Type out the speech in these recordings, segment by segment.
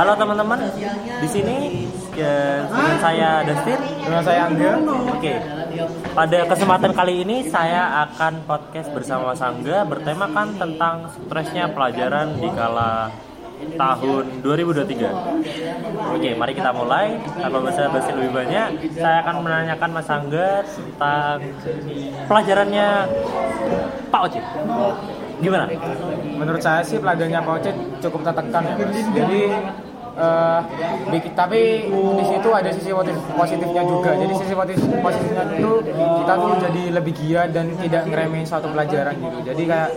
Halo teman-teman, di sini ya, dengan saya Dustin. Dengan saya Angga. Oke, pada kesempatan kali ini saya akan podcast bersama Mas Angga bertemakan tentang stresnya pelajaran di kala tahun 2023. Oke, mari kita mulai. Tanpa basa-basi lebih banyak, saya akan menanyakan Mas Angga tentang pelajarannya Pak Oci. Gimana? Menurut saya sih pelajarannya Pak Ocet cukup tertekan ya mas. Jadi bik- tapi di situ ada sisi positif, positifnya juga. Jadi sisi positif, positifnya itu kita tuh jadi lebih giat dan tidak ngeremehin suatu pelajaran gitu. Jadi kayak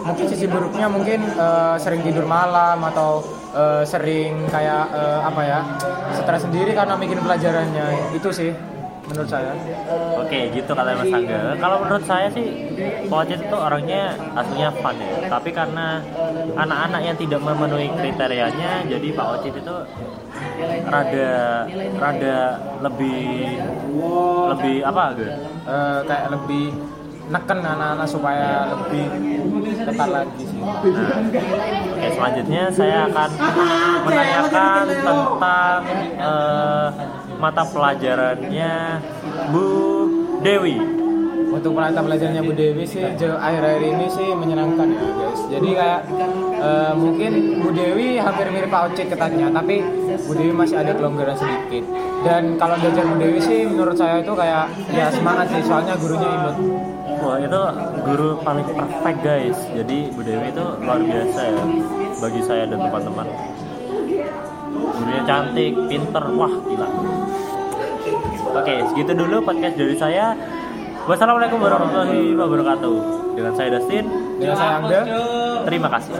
mungkin sisi buruknya mungkin eh, sering tidur malam atau eh, sering kayak eh, apa ya stres sendiri karena bikin pelajarannya itu sih menurut saya. Oke, gitu kata Mas Angga. Kalau menurut saya sih, Pak Ocit itu orangnya aslinya fun ya. Tapi karena anak-anak yang tidak memenuhi kriterianya, jadi Pak Ocit itu rada rada lebih lebih apa gitu? Eh, kayak lebih neken anak-anak supaya lebih ketat lagi sih. Nah, oke selanjutnya saya akan menanyakan tentang eh, mata pelajarannya Bu Dewi. Untuk pelata pelajarannya Bu Dewi sih akhir-akhir ini sih menyenangkan ya guys. Jadi kayak eh, mungkin Bu Dewi hampir mirip Pak Ocek ketatnya, tapi Bu Dewi masih ada kelonggaran sedikit. Dan kalau belajar Bu Dewi sih menurut saya itu kayak ya semangat sih soalnya gurunya imut. Wah itu guru paling perfect guys. Jadi Bu Dewi itu luar biasa ya bagi saya dan teman-teman. Gurunya cantik, pinter, wah gila. Oke, segitu dulu podcast dari saya. Wassalamualaikum warahmatullahi wabarakatuh. Dengan saya Dustin. Dengan saya Angga. Terima kasih.